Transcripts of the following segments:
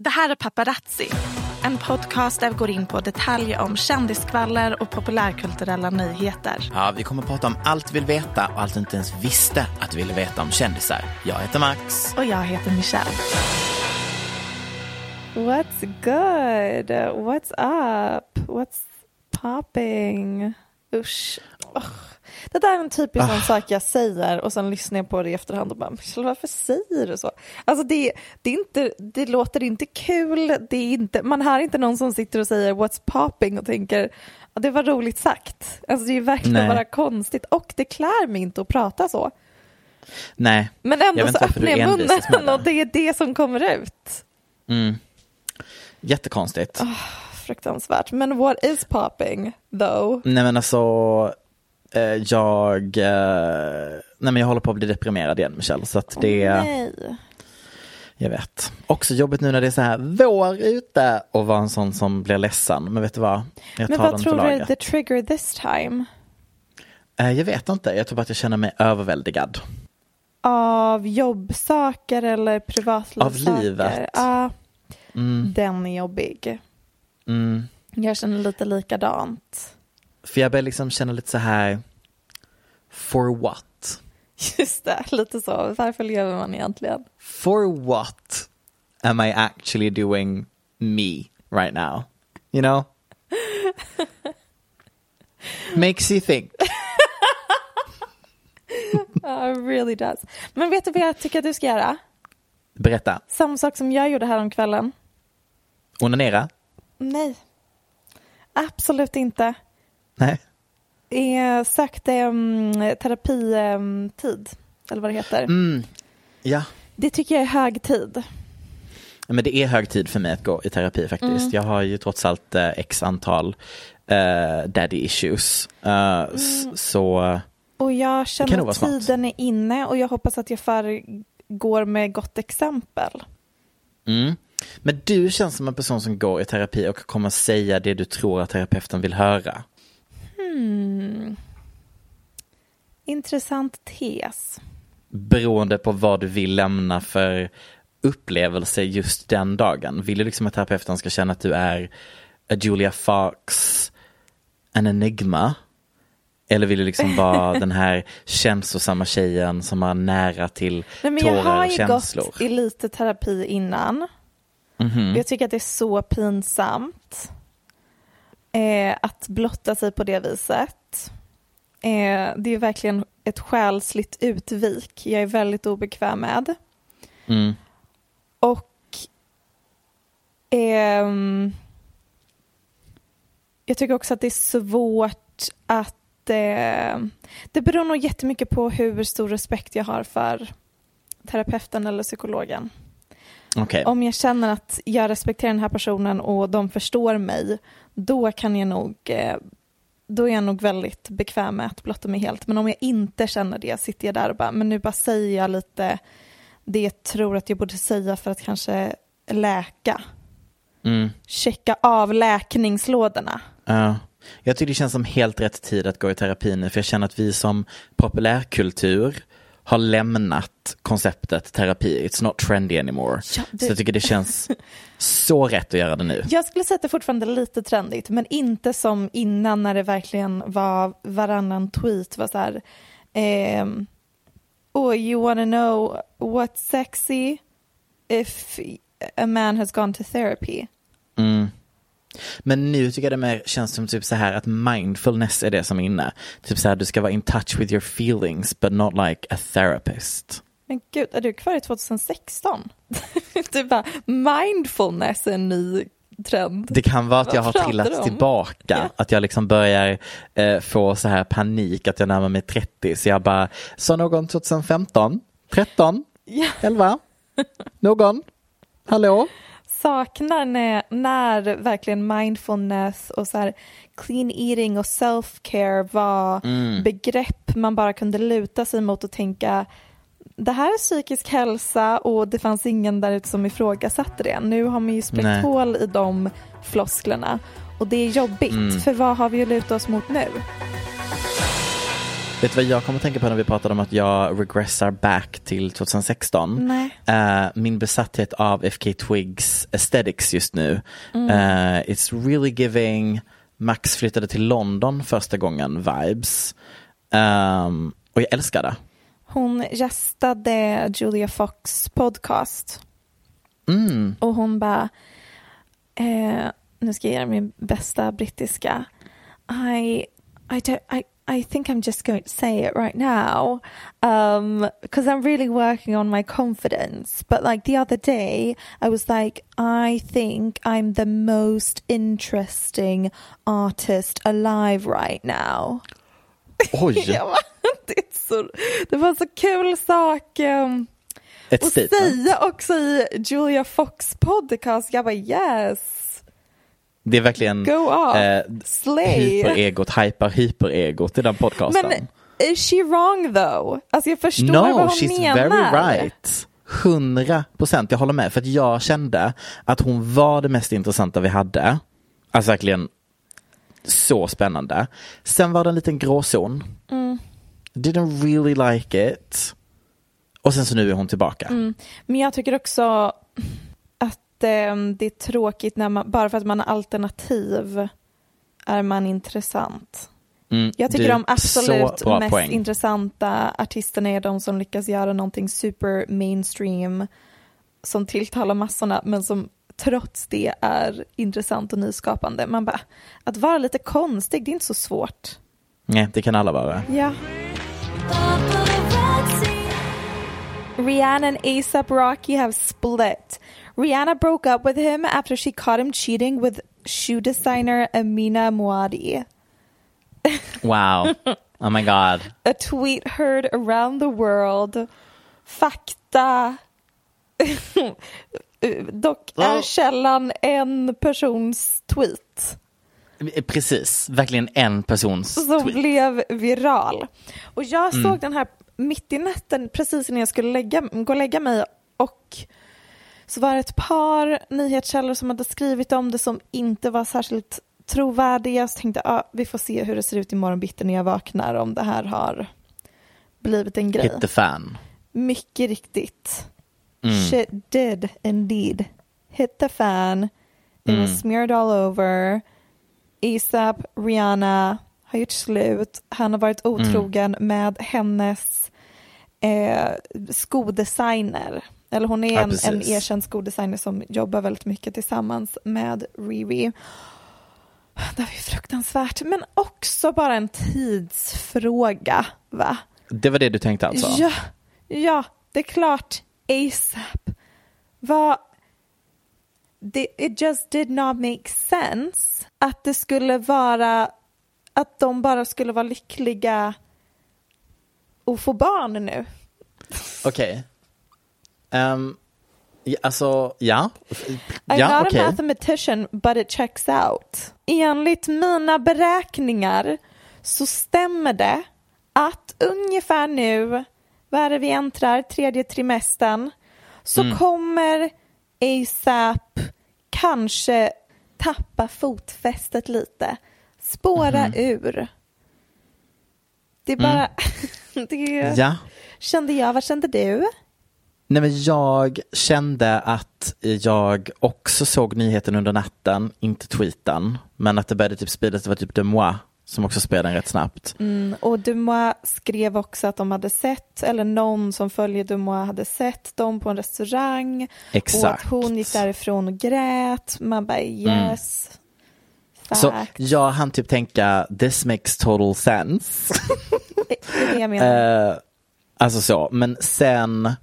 Det här är Paparazzi, en podcast där vi går in på detaljer om kändiskvaller och populärkulturella nyheter. Ja, vi kommer att prata om allt vi vill veta och allt du inte ens visste att du ville veta om kändisar. Jag heter Max. Och jag heter Michelle. What's good? What's up? What's popping? Usch. Ugh. Det där är en typisk sån sak jag säger och sen lyssnar jag på det i efterhand och bara, Michelle, varför säger du så? Alltså det, det, är inte, det låter inte kul, det är inte, man hör inte någon som sitter och säger what's popping och tänker, det var roligt sagt. Alltså det är verkligen Nej. bara konstigt och det klär mig inte att prata så. Nej, Men Jag ändå vet så öppnar jag munnen och det är det som kommer ut. jättekonstigt. Fruktansvärt. Men what is popping though? Nej men alltså, jag, eh, nej men jag håller på att bli deprimerad igen Michelle. Så att det, Nej. jag vet. Också jobbigt nu när det är så här vår ute och vara en sån som blir ledsen. Men vet du vad? Jag Men vad tror du är the trigger this time? Eh, Jag vet inte, jag tror bara att jag känner mig överväldigad. Av jobbsaker eller privatlivssaker? Av livet. Ja, den är jobbig. Mm. Jag känner lite likadant. För jag börjar liksom känna lite så här, for what? Just det, lite så. Varför lever man egentligen? For what am I actually doing me right now? You know? Makes you think. Uh, really does. Men vet du vad jag tycker att du ska göra? Berätta. Samma sak som jag gjorde här om kvällen. Onanera? Nej, absolut inte. Nej. Eh, sökte um, terapitid, eller vad det heter. Mm. Ja. Det tycker jag är hög tid. Men det är hög tid för mig att gå i terapi faktiskt. Jag har ju trots allt eh, x antal eh, daddy issues. Eh, s- Så Och jag känner att tiden är inne och jag hoppas att jag föregår med gott exempel. Mm. Men du känns som en person som går i terapi och kommer säga det du tror att terapeuten vill höra. Intressant tes. Beroende på vad du vill lämna för upplevelse just den dagen. Vill du liksom att terapeuten ska känna att du är a Julia Fox, en enigma? Eller vill du liksom vara den här känslosamma tjejen som har nära till Nej, men jag tårar har och ju känslor? gått i lite terapi innan. Mhm. Jag tycker att det är så pinsamt eh, att blotta sig på det viset. Eh, det är verkligen ett själsligt utvik jag är väldigt obekväm med. Mm. Och ehm, jag tycker också att det är svårt att eh, det beror nog jättemycket på hur stor respekt jag har för terapeuten eller psykologen. Okej. Om jag känner att jag respekterar den här personen och de förstår mig, då kan jag nog, eh, då är jag nog väldigt bekväm med att blotta mig helt. Men om jag inte känner det sitter jag där och bara, men nu bara säger jag lite det jag tror att jag borde säga för att kanske läka. Mm. Checka av läkningslådorna. Ja. Jag tycker det känns som helt rätt tid att gå i terapi nu, för jag känner att vi som populärkultur har lämnat konceptet terapi. It's not trendy anymore. Ja, det- Så jag tycker det känns så rätt att göra det nu. Jag skulle säga att det fortfarande är lite trendigt, men inte som innan när det verkligen var varannan tweet var så här. ehm, oh, you wanna know what's sexy if a man has gone to therapy? Mm. Men nu tycker jag det mer känns som typ så här att mindfulness är det som är inne. Typ så här, du ska vara in touch with your feelings but not like a therapist. Men gud, är du kvar i 2016? du bara, mindfulness är en ny trend. Det kan vara att jag har trillat tillbaka, Ja. att jag liksom börjar eh, få så här panik att jag närmar mig 30. Så jag bara, sa någon 2015? 13? Ja. 11? Någon? Hallå? Saknar när, när verkligen mindfulness och så här clean eating och self-care var begrepp man bara kunde luta sig mot och tänka det här är psykisk hälsa och det fanns ingen där ute som ifrågasatte det. Nu har man ju spräckt hål i de flosklerna och det är jobbigt för vad har vi att luta oss mot nu? Vet du vad jag kommer att tänka på när vi pratade om att jag regressar back till 2016? Nej. Eh, min besatthet av FK Twigs aesthetics just nu. Mm. Eh, it's really giving Max flyttade till London första gången vibes. Ehm, och jag älskar det. Hon gästade Julia Fox podcast Mm. Och hon bara, eh, nu ska jag göra min bästa brittiska. I, I, don't, I, I think I'm just going to say it right now um, because I'm really working on my confidence. But like the other day, I was like, I think I'm the most interesting artist alive right now. Oj, bara, det, är så, det var så kul sak. Um, ett statement. säga också i Julia Fox podcast, jag bara yes, Det är verkligen go off, eh, slay. hyperegot, hyper hyperegot i den podcasten. Men is she wrong though? Alltså jag förstår No, vad hon she's menar. very right. Hundra procent, jag håller med. För att jag kände att hon var det mest intressanta vi hade. Alltså verkligen så spännande. Sen var det en liten gråzon. Mm. Didn't really like it. Och sen så nu är hon tillbaka. Mm. Men jag tycker också att eh, det är tråkigt när man, bara för att man har alternativ är man intressant. Mm, Jag tycker de absolut mest poäng. intressanta artisterna är de som lyckas göra någonting super mainstream som tilltalar massorna men som trots det är intressant och nyskapande. Man bara, att vara lite konstig, det är inte så svårt. Nej, det kan alla vara. Ja. Rihanna and ASAP Rocky have split. Rihanna broke up with him after she caught him cheating with shoe designer Amina Muadi. Wow. Oh my god. A tweet heard around the world. Fakta. Dock är källan en persons tweet Precis, verkligen en persons som tweet. blev viral. Och jag såg den här mitt i natten precis innan jag skulle lägga, gå och lägga mig och så var det ett par nyhetskällor som hade skrivit om det som inte var särskilt trovärdiga. Så tänkte jag, ah, vi får se hur det ser ut imorgon bitti när jag vaknar om det här har blivit en grej. Hit the fan. Mycket riktigt. Mm. Shit did indeed hit the fan. It Mm. was smeared all over. ASAP, Rihanna har gjort slut. Han har varit otrogen Mm. med hennes eh, skodesigner. Eller hon är Ja, en, en erkänd skodesigner som jobbar väldigt mycket tillsammans med Riri. Det är ju fruktansvärt, men också bara en tidsfråga, va? Det var det du tänkte alltså? Ja, ja, det är klart. ASAP. Vad... Det, it just did not make sense att det skulle vara att de bara skulle vara lyckliga och få barn nu. Okej. Ja, alltså, ja. I'm Ja, not okej. a mathematician but it checks out. Enligt mina beräkningar så stämmer det att ungefär nu vad är det vi äntrar, tredje trimestern, så Mm. kommer ASAP kanske tappa fotfästet lite, spåra Mhm. ur. Det är bara, det Mm. Ja. kände jag, vad kände du? Nej men jag kände att jag också såg nyheten under natten, inte tweeten, men att det började typ spridas, det var typ Demois som också spred den rätt snabbt. Mm, och Dumois skrev också att de hade sett, eller någon som följer Dumois hade sett dem på en restaurang. Och Exakt. Mm. att hon gick därifrån och grät. Man bara yes. Så Fact. jag hann typ tänka, this makes total sense. Det är det jag menar. Eh, alltså så, men sen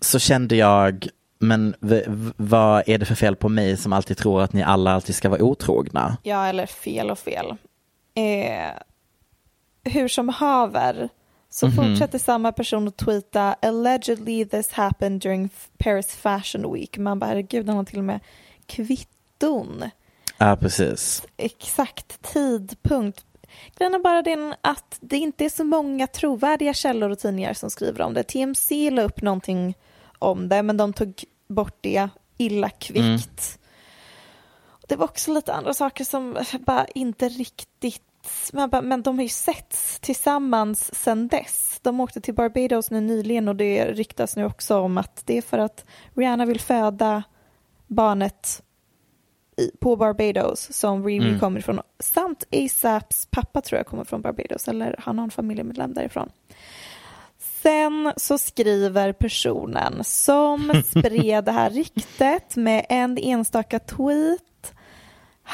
så kände jag, men v- v- vad är det för fel på mig som alltid tror att ni alla alltid ska vara otrogna? Ja, eller fel och fel. Eh, hur som haver så Mhm. fortsätter samma person att tweeta allegedly this happened during Paris Fashion Week. Man bara herregud, han har till och med kvitton. Ja, precis. Exakt tidpunkt. Grejen är bara den att det inte är så många trovärdiga källor och tidningar som skriver om det. TMC la upp någonting om det, men de tog bort det illa kvickt. Det var också lite andra saker som bara inte riktigt... Man bara, men de har ju setts tillsammans sedan dess. De åkte till Barbados nu nyligen och det ryktas nu också om att det är för att Rihanna vill föda barnet i, på Barbados som Riri Mm. kommer ifrån. Samt ASAPs pappa tror jag kommer från Barbados eller han har en familjemedlem därifrån. Sen så skriver personen som spred det här ryktet med en enstaka tweet.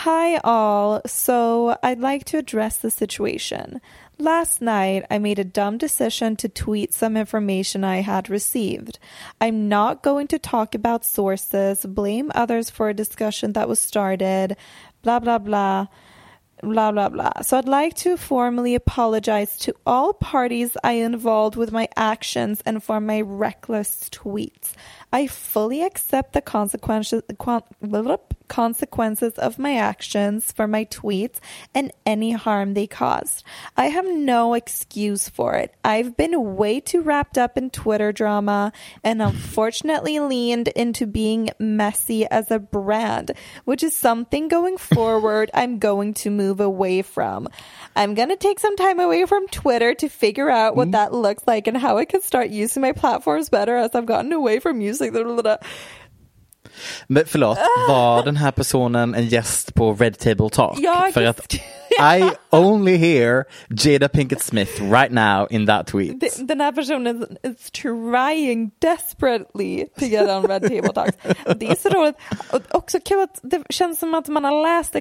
Hi all, so I'd like to address the situation. Last night I made a dumb decision to tweet some information I had received. I'm not going to talk about sources, blame others for a discussion that was started, blah blah blah blah blah blah. So I'd like to formally apologize to all parties I involved with my actions and for my reckless tweets. I fully accept the consequences consequences of my actions for my tweets and any harm they caused. I have no excuse for it. I've been way too wrapped up in Twitter drama and unfortunately leaned into being messy as a brand, which is something going forward I'm going to move away from. I'm going to take some time away from Twitter to figure out what mm-hmm. that looks like and how I can start using my platforms better as I've gotten away from using them. Men förlåt, ah. var den här personen en gäst på Red Table Talk? Jag- För att I only hear Jada Pinkett Smith right now in that tweet. Den- Den här personen is trying desperately to get on Red Table Talk. Det är så roligt. Och också kul att det känns som att man har läst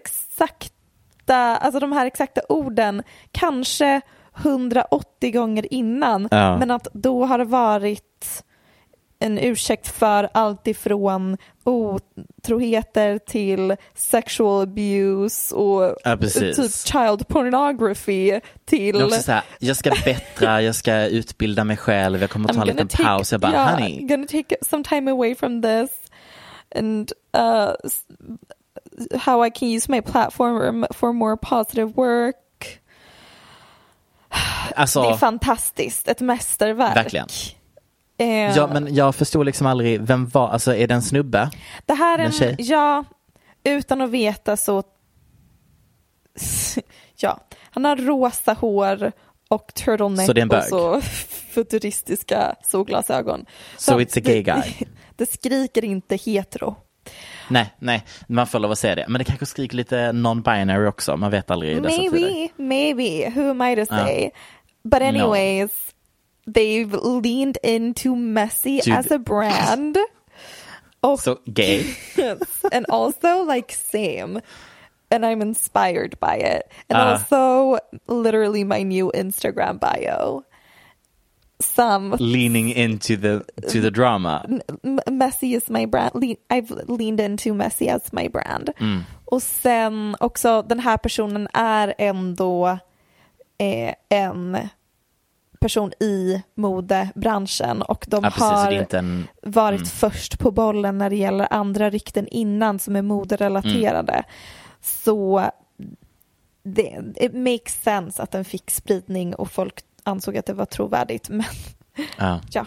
exakta, alltså de här exakta orden, kanske 180 gånger innan. Ja. Men att då har det varit en ursäkt för allt ifrån otroheter till sexual abuse och Ja, typ child pornography till också så här, jag ska bättra, jag ska utbilda mig själv, jag kommer att ta en liten paus. Jag bara, yeah, honey, I'm gonna take some time away from this and uh, how I can use my platform for more positive work. alltså, det är fantastiskt, ett mästerverk. Verkligen. Eh, ja, men jag förstod liksom aldrig, vem var, alltså är det en snubbe? det här är en en, ja, utan att veta så, ja, han har rosa hår och turtleneck Så det är en bög? och så futuristiska solglasögon. So it's a gay det, guy? Det skriker inte hetero. Nej, nej, man får lov att säga det. Men det kanske skriker lite non-binary också, man vet aldrig i dessa tider. Maybe, maybe. Who am I to say? But No. anyways, they've leaned into Messi Dude. as a brand. Oh, Så gay. and also like same. And I'm inspired by it. And Ah. also literally my new Instagram bio. Some Leaning into the, to the drama. M- Messi is my brand. I've leaned into Messi as my brand. Och sen också den här personen är ändå eh, en person i modebranschen och de Ja, precis, har en... varit först på bollen när det gäller andra rykten innan som är moderelaterade. Så det, it makes sense att den fick spridning och folk ansåg att det var trovärdigt. Men Ja. ja,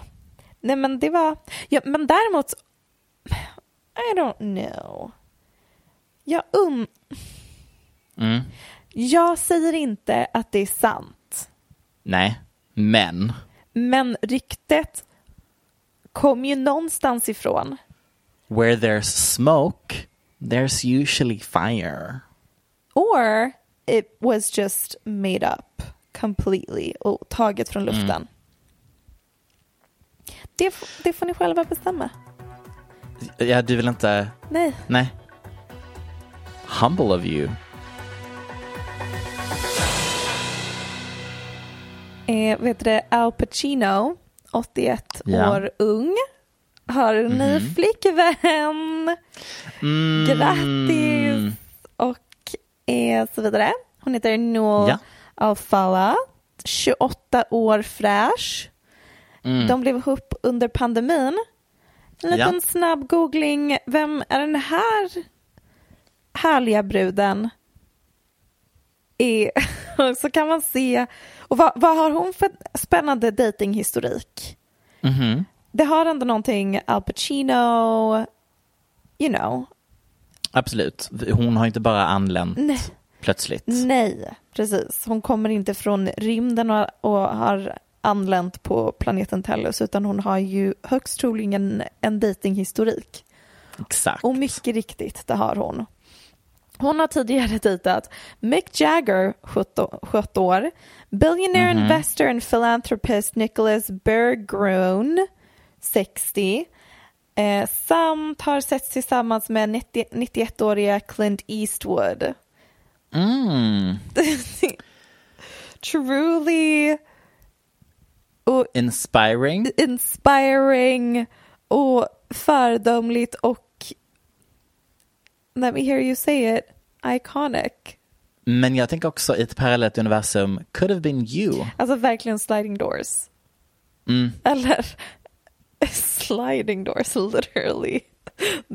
nej men det var, ja, men däremot, I don't know. Jag, um, Mm. jag säger inte att det är sant, Nej, men. men ryktet kom ju någonstans ifrån. Where there's smoke, there's usually fire. Or it was just made up completely och taget från luften. Det, f- det får ni själva bestämma. Ja, du vill inte... Nej. Nej. Humble of you. Eh, vet du det, Al Pacino, 81 Ja. år ung, har en ny flickvän. Mm. Grattis! Och eh, så vidare. Hon heter Noel Ja. Alfala, 28 år fräsch. Mm. De blev ihop under pandemin. En liten Ja. snabb googling. Vem är den här härliga bruden? Är, så kan man se. Och vad, vad har hon för spännande datinghistorik? Mhm. Det har ändå någonting Al Pacino, you know. Absolut. Hon har inte bara anlänt Nej. plötsligt. Nej, precis. Hon kommer inte från rymden och, har anlänt på planeten Tellus utan hon har ju högst troligen en datinghistorik. Exakt. Och mycket riktigt, det har hon. Hon har tidigare dejtat Mick Jagger, 17 17 år, billionaire investor and philanthropist Nicholas Berggruen, 60, eh, samt har setts tillsammans med 90, 91-åriga Clint Eastwood. Mm. Truly och Inspiring. inspiring och föredömligt och let me hear you say it, iconic. Men jag tänker också i ett parallellt universum, could have been you. Alltså verkligen sliding doors. Mm. Eller sliding doors literally.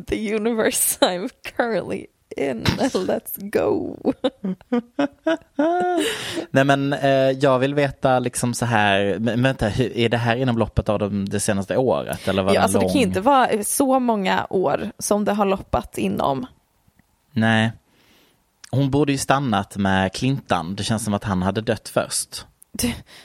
The universe I'm currently in. Let's go. Nej men eh, jag vill veta liksom så här, men vänta, hur, är det här inom loppet av de, det senaste året? Eller var Ja, det alltså det lång? kan ju inte vara så många år som det har loppat inom. Nej. Hon borde ju stannat med Clinton, det känns som att han hade dött först.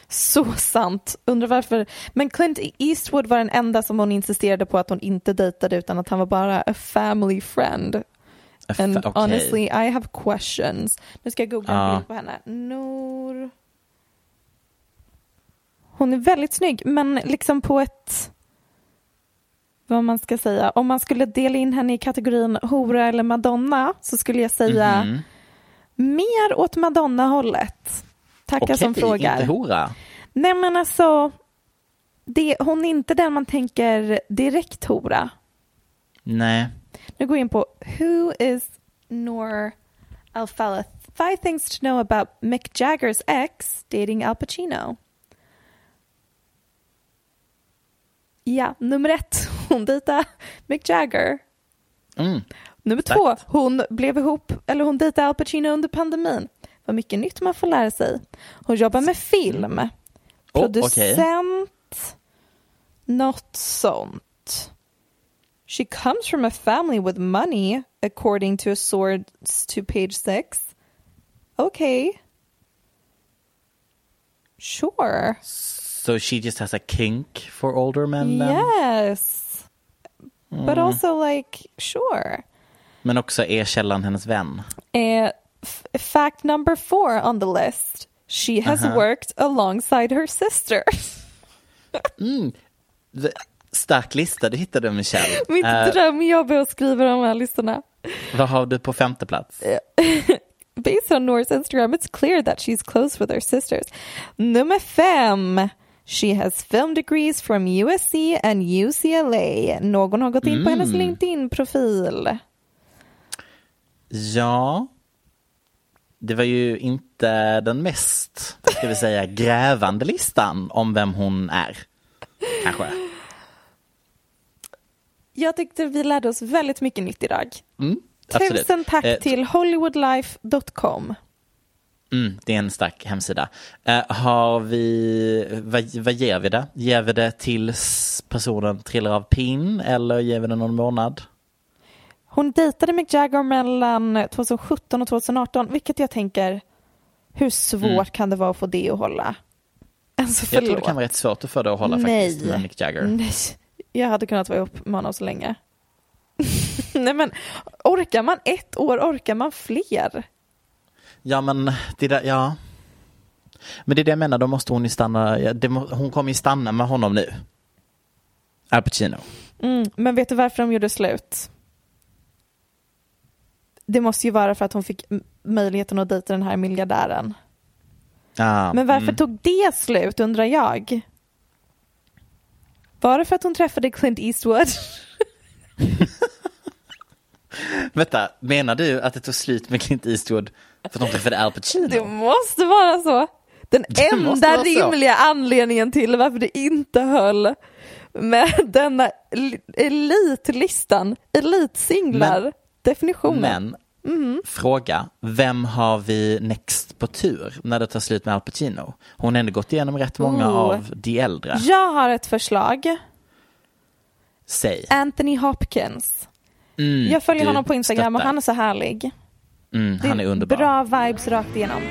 Så sant. Undrar varför. Men Clint Eastwood var den enda som hon insisterade på att hon inte dejtade utan att han var bara a family friend. And okej. honestly, I have questions. Nu ska jag googla en bild på henne. Nor... Hon är väldigt snygg, men liksom på ett... Vad man ska säga. Om man skulle dela in henne i kategorin hora eller madonna så skulle jag säga Mhm. mer åt madonna-hållet. Tackar Okej, som frågar. inte hora. Nej men alltså, det, hon är inte den man tänker direkt hora. Nej. Nu går jag in på Who is Nor Alfala? Five things to know about Mick Jaggers ex dating Al Pacino. Ja, nummer ett, hon dejtade Mick Jagger. Mm. Nummer Tack. två, hon blev ihop, eller hon dejtade Al Pacino under pandemin. Vad mycket nytt man får lära sig. Hon jobbar med film. Oh. Producent. Något sånt. She comes from a family with money, according to a source to page six. Okay. Sure. So she just has a kink for older men then? Yes. Mm. But also like, sure. Men också är källan hennes vän? Uh, f- fact number four on the list. She has Uh-huh. worked alongside her sister. The- Stark lista du hittade Michelle. Mitt Eh, drömjobb är att skriva de här listorna. vad har du på femte plats? Based on Nora's Instagram, it's clear that she's close with her sisters. Nummer fem. She has film degrees from USC and UCLA. Någon har gått in på hennes LinkedIn-profil. Ja, det var ju inte den mest, ska vi säga, grävande listan om vem hon är. Kanske. Jag tyckte vi lärde oss väldigt mycket nytt idag. Mm, absolut. Tusen tack Eh, till hollywoodlife.com. Mm, det är en stark hemsida. Eh, har vi, vad, vad ger vi det? Ger vi det tills personen trillar av pin eller ger vi det någon månad? Hon dejtade Mick Jagger mellan 2017 och 2018, vilket jag tänker, hur svårt Mm. kan det vara att få det att hålla? Alltså Jag tror det kan vara rätt svårt att få det att hålla Nej. faktiskt med Mick Jagger. Nej, jag hade kunnat vara ihop med honom så länge. Nej men, orkar man ett år, orkar man fler? Ja men det där, ja. Men det är det jag menar, då måste hon ju stanna, ja, det hon kommer ju stanna med honom nu. Al Pacino. Mm, men vet du varför de gjorde slut? Det måste ju vara för att hon fick möjligheten att dejta den här miljardären. Ah, Men varför mm. tog det slut undrar jag? Det för att hon träffade Clint Eastwood? Vänta, menar du att det tog slut med Clint Eastwood för att de träffade Al Pacino? Det måste vara så. Den Det enda vara så. rimliga anledningen till varför det inte höll med denna el- elitlistan, elitsinglar, definitionen. Men, fråga, vem har vi next på tur när det tar slut med Al Pacino? Hon har ändå gått igenom rätt många Oh. av de äldre. Jag har ett förslag. Säg. Anthony Hopkins. Mm, Jag följer honom på Instagram och stöttar. han är så härlig. Mm, han är underbar. Bra vibes rakt igenom.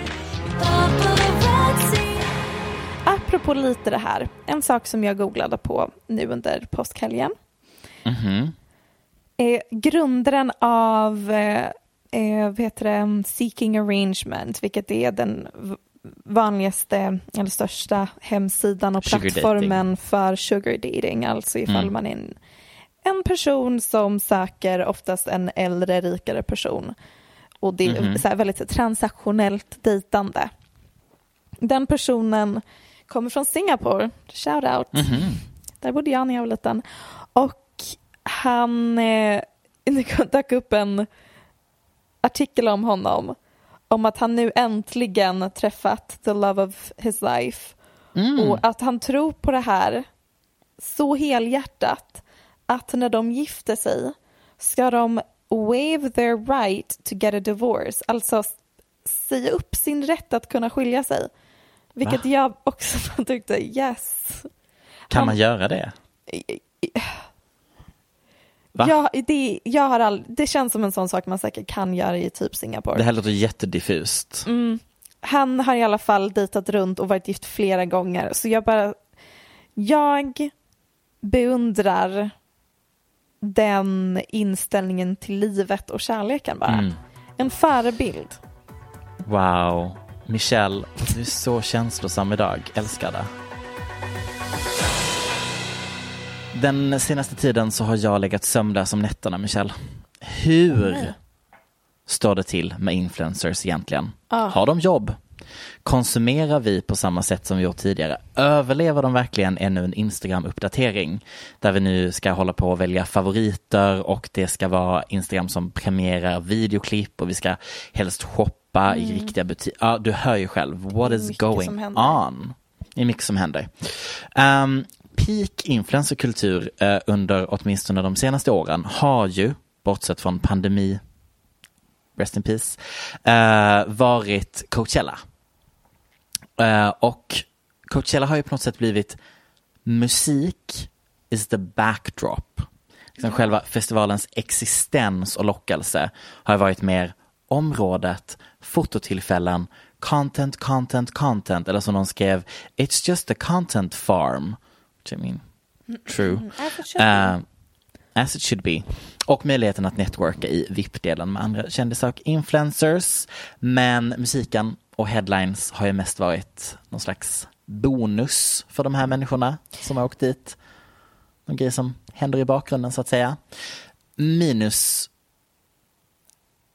Apropå lite det här, en sak som jag googlade på nu under påskhelgen. Mhm. är grundaren av eh, vad heter det, Seeking Arrangement, vilket är den vanligaste eller största hemsidan och plattformen för sugar dating, alltså ifall Mm. man är en, en person som söker oftast en äldre, rikare person. Och det är Mhm. så väldigt transaktionellt dejtande. Den personen kommer från Singapore, shout out. Mhm. Där bodde jag när jag var liten. Och han, eh, det dök upp en artikel om honom. Om att han nu äntligen träffat the love of his life. Mm. Och att han tror på det här så helhjärtat att när de gifter sig ska de waive their right to get a divorce. Alltså säga upp sin rätt att kunna skilja sig. Vilket Va? jag också tyckte, yes. Kan Han- man göra det? Va? Ja, det, jag har all, det känns som en sån sak man säkert kan göra i typ Singapore. Det här låter jättediffust. Mm. Han har i alla fall dejtat runt och varit gift flera gånger. Så jag bara, jag beundrar den inställningen till livet och kärleken bara. Mm. En förebild. Wow. Michelle, du är så känslosam idag. Älskar det. Den senaste tiden så har jag legat sömnlös om nätterna, Michelle. Hur står det till med influencers egentligen? Ah. Har de jobb? Konsumerar vi på samma sätt som vi gjort tidigare? Överlever de verkligen ännu en Instagram-uppdatering? Där vi nu ska hålla på att välja favoriter och det ska vara Instagram som premierar videoklipp och vi ska helst shoppa i riktiga butiker. Ja, du hör ju själv. What Mm. Is going on? Det är mycket som händer. Um, peak influencerkultur eh, under åtminstone de senaste åren har ju, bortsett från pandemi, rest in peace, eh, varit Coachella. Eh, och Coachella har ju på något sätt blivit musik is the backdrop. Liksom Själva festivalens existens och lockelse har varit mer området, fototillfällen, content, content, content. Eller som de skrev, it's just a content farm. Which I mean, true. Uh, As it should be. Och möjligheten att networka i VIP-delen med andra kändisar och influencers. Men musiken och headlines har ju mest varit någon slags bonus för de här människorna som har åkt dit. Någon grej som händer i bakgrunden så att säga. Minus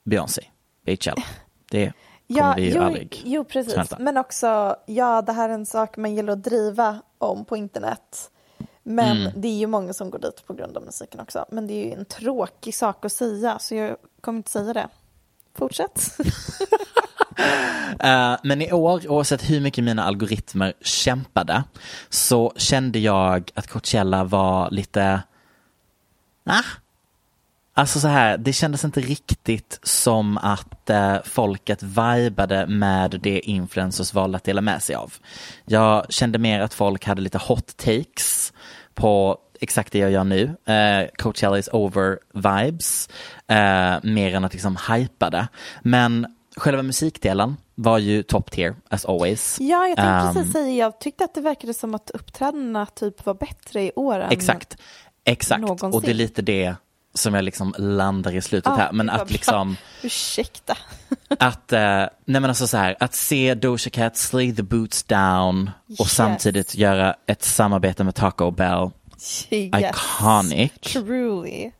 Beyoncé, Beychella. Det Ja, ju jo, aldrig jo, precis. smälta. Men också, ja, det här är en sak man gillar att driva om på internet. Men Mm. det är ju många som går dit på grund av musiken också. Men det är ju en tråkig sak att säga, så jag kommer inte säga det. Fortsätt. Eh, men i år, oavsett hur mycket mina algoritmer kämpade, så kände jag att Coachella var lite, ah, Alltså så här, det kändes inte riktigt som att eh, folket vibade med det influencers valde att dela med sig av. Jag kände mer att folk hade lite hot takes på exakt det jag gör nu, eh, Coachella is over vibes, eh, mer än att liksom hypa det. Men själva musikdelen var ju top tier as always. Ja, jag tänkte Um, precis säga, jag tyckte att det verkade som att uppträdandena typ var bättre i år än Exakt, exakt. någonsin. Och det är lite det som jag liksom landar i slutet Ah, här. Men att liksom, Ursäkta. att, eh, nej men alltså så här, att se Doja Cat slay the boots down och Yes. samtidigt göra ett samarbete med Taco Bell. Yes. Iconic. Truly.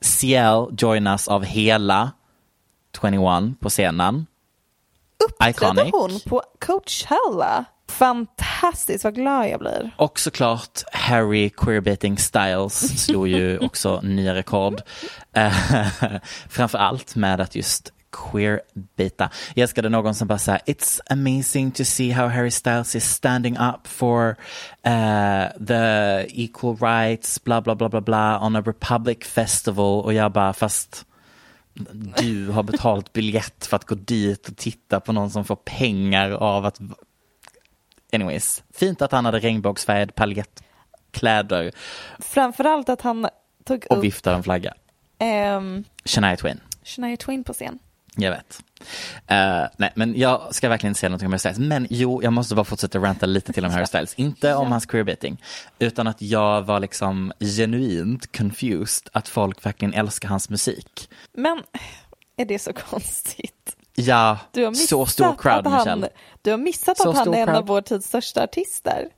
Ciel joinas av hela 21 på scenen. Uppträdde hon på Coachella? Fantastiskt, vad glad jag blir. Och såklart Harry Queerbaiting Styles slog ju också nya rekord. Eh, Framför allt med att just queerbita. Jag älskade någon som bara sa It's amazing to see how Harry Styles is standing up for eh, the equal rights, bla bla bla bla bla, on a Republic festival. Och jag bara, fast du har betalt biljett för att gå dit och titta på någon som får pengar av att Anyways, fint att han hade regnbågsfärgad paljettkläder Framförallt att han tog och upp viftade en flagga. ehm, Shania Twain, Shania Twain på scen. jag vet. Eh, nej, men jag ska verkligen inte säga någonting om Harry Styles. Men jo, jag måste bara fortsätta ranta lite till om Harry Styles. Inte om hans queerbaiting, utan att jag var liksom genuint confused att folk verkligen älskar hans musik. Men är det så konstigt? Ja, Du har missat så stor crowd, han, Michelle. Du har missat Så att han är en crowd. av vår tids största artister.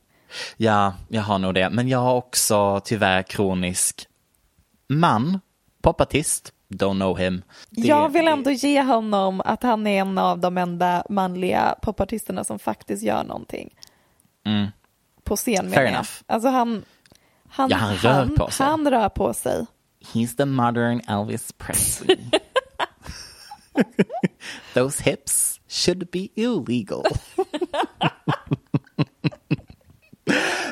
Ja, jag har nog det. Men jag har också tyvärr kronisk man, popartist, don't know him. Det- Jag vill ändå ge honom att han är en av de enda manliga popartisterna som faktiskt gör någonting. På scen Mm. Fair enough. Alltså han, han, Ja, han rör på sig. Han rör på sig. He's the modern Elvis Presley. Those hips should be illegal.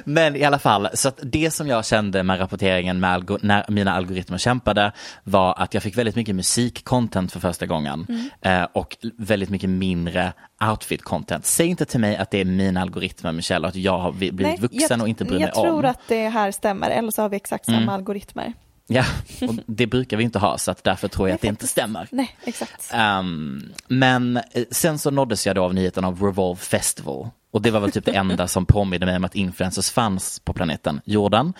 Men i alla fall, så att det som jag kände med rapporteringen med när mina algoritmer kämpade var att jag fick väldigt mycket musikcontent för första gången eh, och väldigt mycket mindre outfit-content. Säg inte till mig att det är mina algoritmer, Michelle, och att jag har vi- blivit vuxen jag, och inte bryr jag mig om. tror att det här stämmer, eller så har vi exakt samma Mm. algoritmer. Ja, och det brukar vi inte ha, så att därför tror jag att det inte stämmer. Nej, exakt. Um, men eh, sen så nåddes jag då av nyheten av Revolve Festival. Och det var väl typ det enda som påminner mig om att influencers fanns på planeten jorden.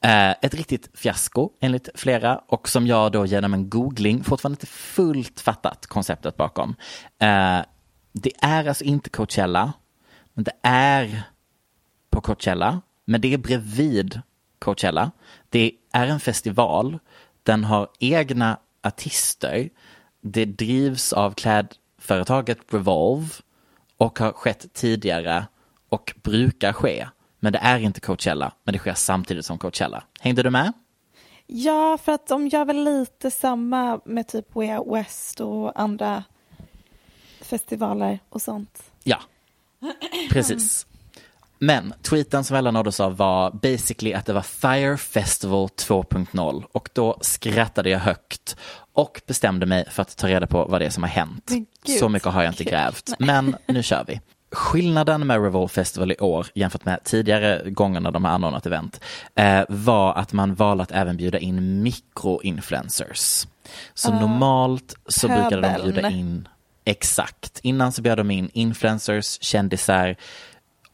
Eh, ett riktigt fiasko enligt flera och som jag då genom en googling fortfarande inte fullt fattat konceptet bakom. Eh, det är alltså inte Coachella, men det är på Coachella, men det är bredvid Coachella. Det är en festival, den har egna artister, det drivs av klädföretaget Revolve och har skett tidigare och brukar ske. Men det är inte Coachella, men det sker samtidigt som Coachella. Hängde du med? Ja, för att de gör väl lite samma med typ Way Out West och andra festivaler och sånt. Ja, precis. Men tweeten som alla nåddes av var basically att det var Fire Festival 2.0 och då skrattade jag högt och bestämde mig för att ta reda på vad det är som har hänt. Gud, Så mycket har jag inte kul. grävt, men nu kör vi. Skillnaden med Revolve Festival i år jämfört med tidigare gånger när de har anordnat event eh, var att man valde att även bjuda in mikroinfluencers. Så normalt så brukade de bjuda pöbeln. in Exakt. Innan så bjöd de in influencers, kändisar.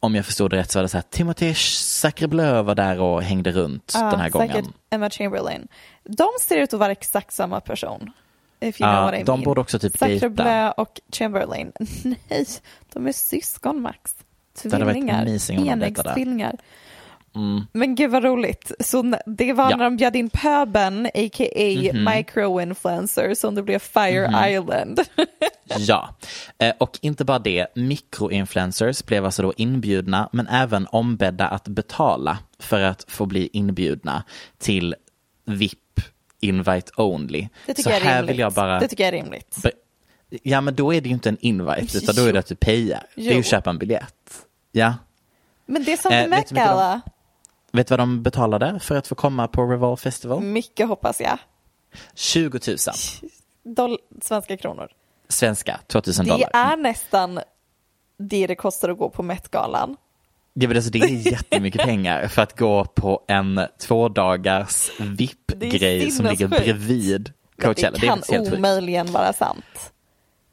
Om jag förstod det rätt så var det så här, Timothée Sacrebleu var där och hängde runt den här gången. Säkert Emma Chamberlain. De ser ut att vara exakt samma person. If you Ja, know what I de mean. borde också typ dejta. och Chamberlain. Nej, de är syskon Max. Tvillingar. amazing Enäggstvillingar. Men gud vad roligt. Så det var Ja. När de bjöd in pöben, a.k.a. microinfluencers, som det blev Fire Island. Ja, eh, och inte bara det, mikroinfluencers blev alltså då inbjudna men även ombedda att betala för att få bli inbjudna till VIP invite only. Det tycker Så jag är här vill jag bara... Det tycker jag är rimligt. Be- Ja men då är det ju inte en invite utan då är det att du payar. Det är ju att köpa en biljett. Ja. Men det är som Eh, Met om- Gala. Vet du vad de betalade för att få komma på Revolve Festival? Mycket hoppas jag. 20 000 Doll- svenska kronor. svenska, 2000 Det dollar. är nästan det det kostar att gå på Met-galan. Ja, men alltså, det är jättemycket pengar för att gå på en två dagars Det är VIP-grej som ligger bredvid Coachella. Det kan helt sjukt. omöjligen vara sant.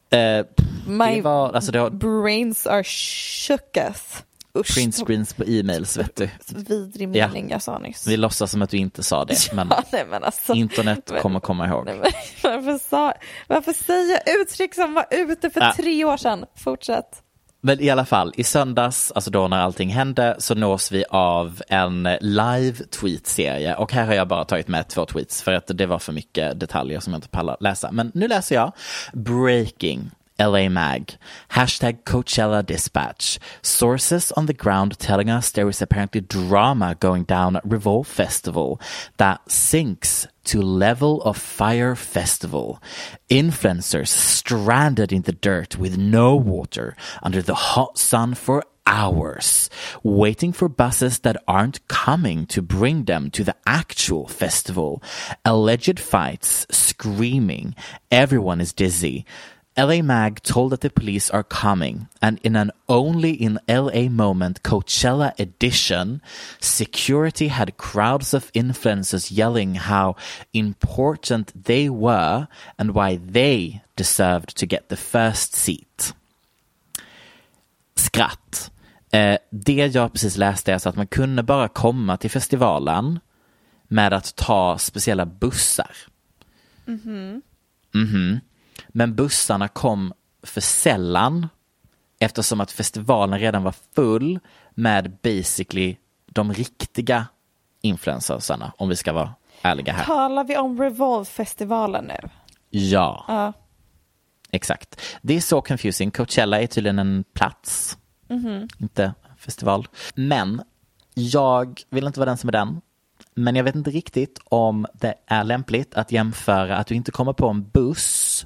Eh, My det var, alltså det har brains are shooketh. Usch, print screens på e-mails vet du. vidrig Ja. mening jag sa nyss. Vi låtsas som att du inte sa det, men Ja, nej, men alltså, internet men- kommer komma ihåg. nej, men, varför, sa, varför säga uttryck som var ute för Ja. tre år sedan? Fortsätt. Men i alla fall, i söndags, alltså då när allting hände, så nås vi av en live tweet-serie. Och här har jag bara tagit med två tweets för att det var för mycket detaljer som jag inte pallar läsa. Men nu läser jag. Breaking. LA Mag. Hashtag Coachella Dispatch. Sources on the ground telling us there is apparently drama going down at Revolve Festival that sinks to level of Fire Festival. Influencers stranded in the dirt with no water under the hot sun for hours, waiting for buses that aren't coming to bring them to the actual festival. Alleged fights, screaming. Everyone is dizzy. LA Mag told that the police are coming, and in an only in LA moment Coachella edition, security had crowds of influencers yelling how important they were and why they deserved to get the first seat. Skratt. Eh, det jag precis läste är så att man kunde bara komma till festivalen med att ta speciella bussar. Mhm. Men bussarna kom för sällan eftersom att festivalen redan var full med basically de riktiga influencersarna om vi ska vara ärliga här. Talar vi om Revolve-festivalen nu? Ja, Ja. exakt. Det är så confusing. Coachella är tydligen en plats, inte en festival. Men jag vill inte vara den som är den. Men jag vet inte riktigt om det är lämpligt att jämföra att du inte kommer på en buss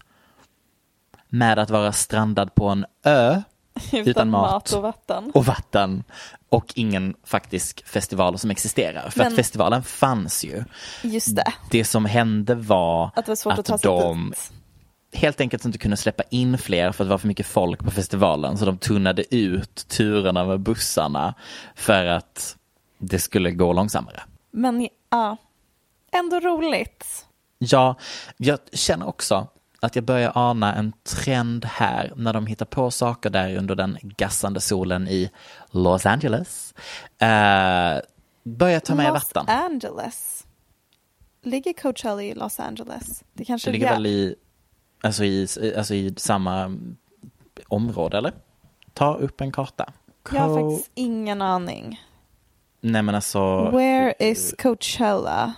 med att vara strandad på en ö utan, mat, och vatten. och vatten och ingen faktisk festival som existerar. För Men- att festivalen fanns ju. Just det, Det som hände var att var att, att de dit. helt enkelt inte kunde släppa in fler för att det var för mycket folk på festivalen. Så de tunnade ut turerna med bussarna för att det skulle gå långsammare. Men ja, ändå roligt. Ja, jag känner också att jag börjar ana en trend här när de hittar på saker där under den gassande solen i Los Angeles. Uh, börjar ta med Los vatten. Angeles. Ligger Coachella i Los Angeles? Det kanske Det ligger väl i, alltså i, alltså i samma område eller? Ta upp en karta. Jag har Co- faktiskt ingen aning. Nej men alltså Where is Coachella?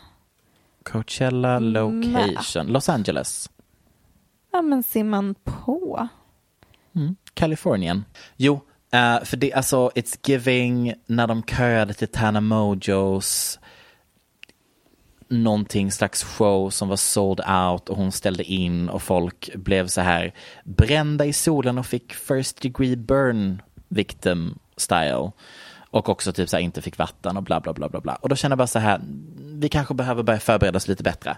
Coachella location, Los Angeles, Ja men ser man på? Kalifornien. Jo, eh, för det alltså It's Giving när de köade till Tana Mojos någonting slags show som var sold out och hon ställde in och folk blev så här brända i solen och fick first degree burn victim style. Och också typ så här inte fick vatten och bla bla bla bla bla. Och då känner jag bara så här, vi kanske behöver börja förbereda oss lite bättre.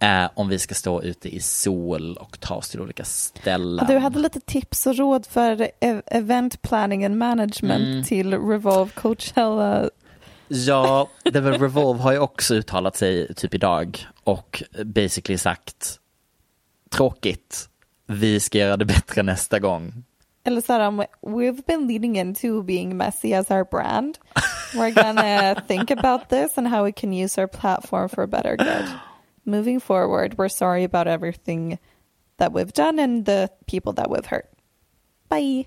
Eh, om vi ska stå ute i sol och ta oss till olika ställen. Du hade lite tips och råd för event planning and management Mm. till Revolve Coachella. Ja, det var Revolve har ju också uttalat sig typ idag och basically sagt tråkigt, vi ska göra det bättre nästa gång. Eller så här, um, we've been leading into being messy as our brand. We're gonna think about this and how we can use our platform for a better good. Moving forward, we're sorry about everything that we've done and the people that we've hurt. Bye.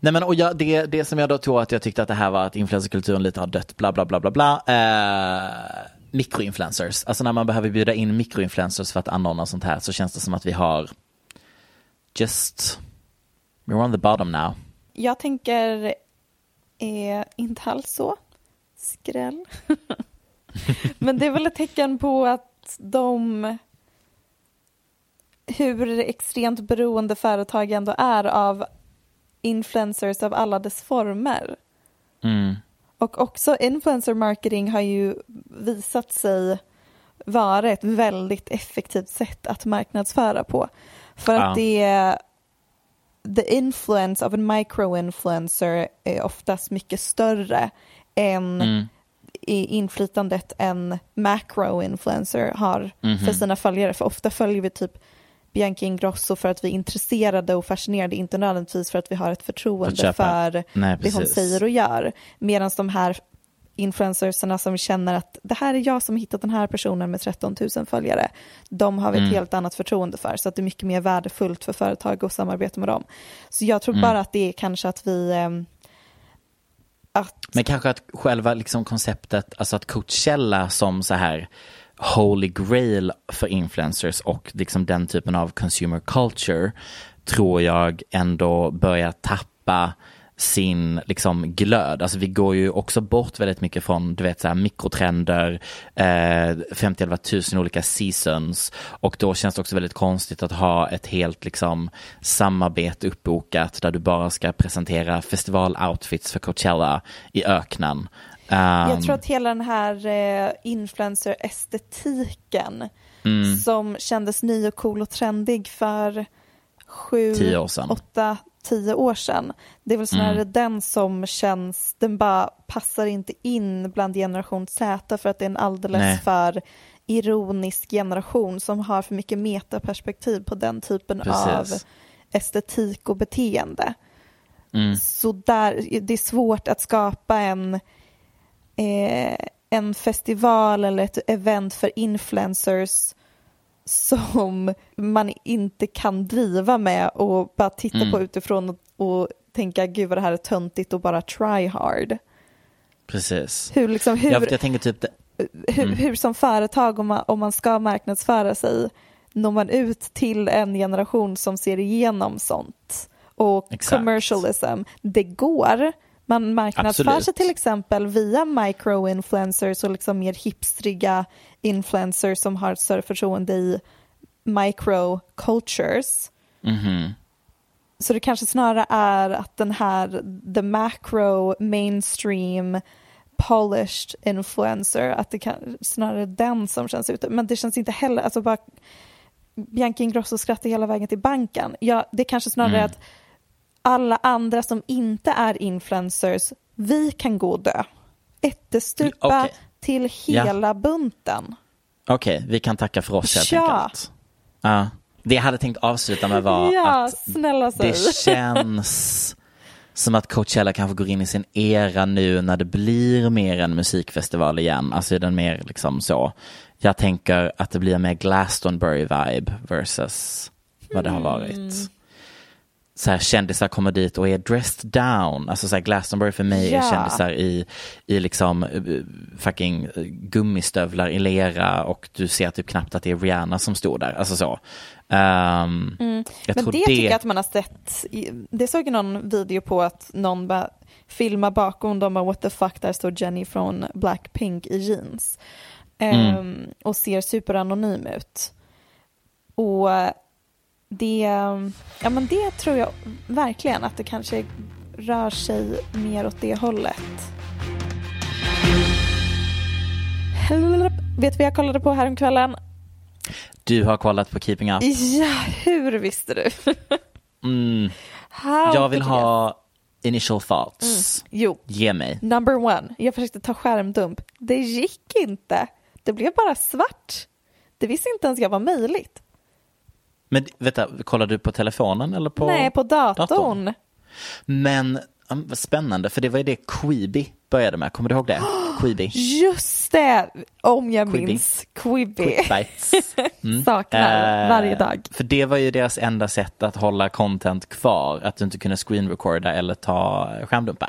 Nej men och jag, det, det som jag då tror att jag tyckte att det här var att influencerkulturen lite har dött, bla bla bla bla bla. Eh, mikroinfluencers, alltså när man behöver bjuda in mikroinfluencers för att anordna sånt här så känns det som att vi har just, we're on the bottom now. Jag tänker eh, inte alls så. Skräll. Men det är väl ett tecken på att de hur extremt beroende företag ändå är av influencers av alla dess former. Mm. Och också influencer marketing har ju visat sig vara ett väldigt effektivt sätt att marknadsföra på. För att Ja. det är the influence of a micro-influencer är oftast mycket större än Mm. I inflytandet en macro-influencer har Mhm. för sina följare. För ofta följer vi typ Bianca Ingrosso för att vi är intresserade och fascinerade, inte nödvändigtvis för att vi har ett förtroende för Nej, det hon säger och gör. Medan de här influencersarna som känner att det här är jag som har hittat den här personen med 13 000 följare, de har vi ett Mm. helt annat förtroende för, så att det är mycket mer värdefullt för företag att samarbeta med dem. Så jag tror Mm. bara att det är kanske att vi ehm, att Men kanske att själva liksom konceptet, alltså att Coachella som så här holy grail för influencers och liksom den typen av consumer culture tror jag ändå börjar tappa sin liksom glöd. Alltså vi går ju också bort väldigt mycket från du vet så här mikrotrender, eh, 50 tusen olika seasons och då känns det också väldigt konstigt att ha ett helt liksom samarbete uppbokat där du bara ska presentera festivaloutfits för Coachella i öknen. Jag Um, tror att hela den här eh, influencer-estetiken Mm. som kändes ny och cool och trendig för sju, Tio år sedan. åtta, tio år sedan. Det är väl snarare Mm. den som känns, den bara passar inte in bland generation Z för att det är en alldeles Nej. för ironisk generation som har för mycket metaperspektiv på den typen Precis. av estetik och beteende. mm, Så där, det är svårt att skapa en, eh, en festival eller ett event för influencers som man inte kan driva med och bara titta Mm. på utifrån och, och tänka gud vad det här är töntigt och bara try hard. precis. Hur, liksom, hur, Ja, för jag tänker typ, det- hur, Mm. hur som företag om man, om man ska marknadsföra sig når man ut till en generation som ser igenom sånt och Exakt. commercialism. Det går. Man marknadsför sig Absolut. till exempel via micro-influencers och liksom mer hipstriga influencers som har ett större förtroende i micro-cultures. mhm. Så det kanske snarare är att den här the macro mainstream polished influencer, att det kan snarare den som känns ute. Men det känns inte heller, alltså bara Bianca Ingrosso skrattar hela vägen till banken. Ja, det kanske snarare Mm. att alla andra som inte är influencers, vi kan gå och dö. Ättestupa Okej. till Ja. hela bunten. Okej, vi kan tacka för oss helt Ja. enkelt. Ja. Det jag hade tänkt avsluta med var ja, att det känns som att Coachella kanske går in i sin era nu när det blir mer en musikfestival igen. Alltså är den mer liksom så. Jag tänker att det blir mer Glastonbury-vibe versus vad det har varit. Så här, kändisar kommer dit och är dressed down. Alltså så här, Glastonbury för mig är Ja. kändisar i, i liksom eh, fucking eh, gummistövlar i lera och du ser typ knappt att det är Rihanna som står där. Alltså så. Jag Mm. Men tror det, tycker jag att man har sett. Det såg jag någon video på att någon bara filmar bakom dem och what the fuck, där står Jenny från Blackpink i jeans. Ehm, och ser superanonym ut. Och det, ja men det tror jag verkligen att det kanske rör sig mer åt det hållet. Vet du vad jag kollade på häromkvällen? Du har kollat på Keeping Up. Ja, hur visste du? Mm. Jag vill ha initial thoughts. Jo, Ge mig. number one. Jag försökte ta skärmdump. Det gick inte. Det blev bara svart. Det visste inte ens jag var möjligt. Men vänta, kollar du på telefonen eller på? Nej, på datorn. datorn? Men vad spännande, för det var ju det Quibi började med. Kommer du ihåg det? Quibi. Just det, om jag Quibi. minns. Quibi. Mm. Saknar Eh, varje dag. För det var ju deras enda sätt att hålla content kvar, att du inte kunde screenrecorda eller ta skärmdumpar.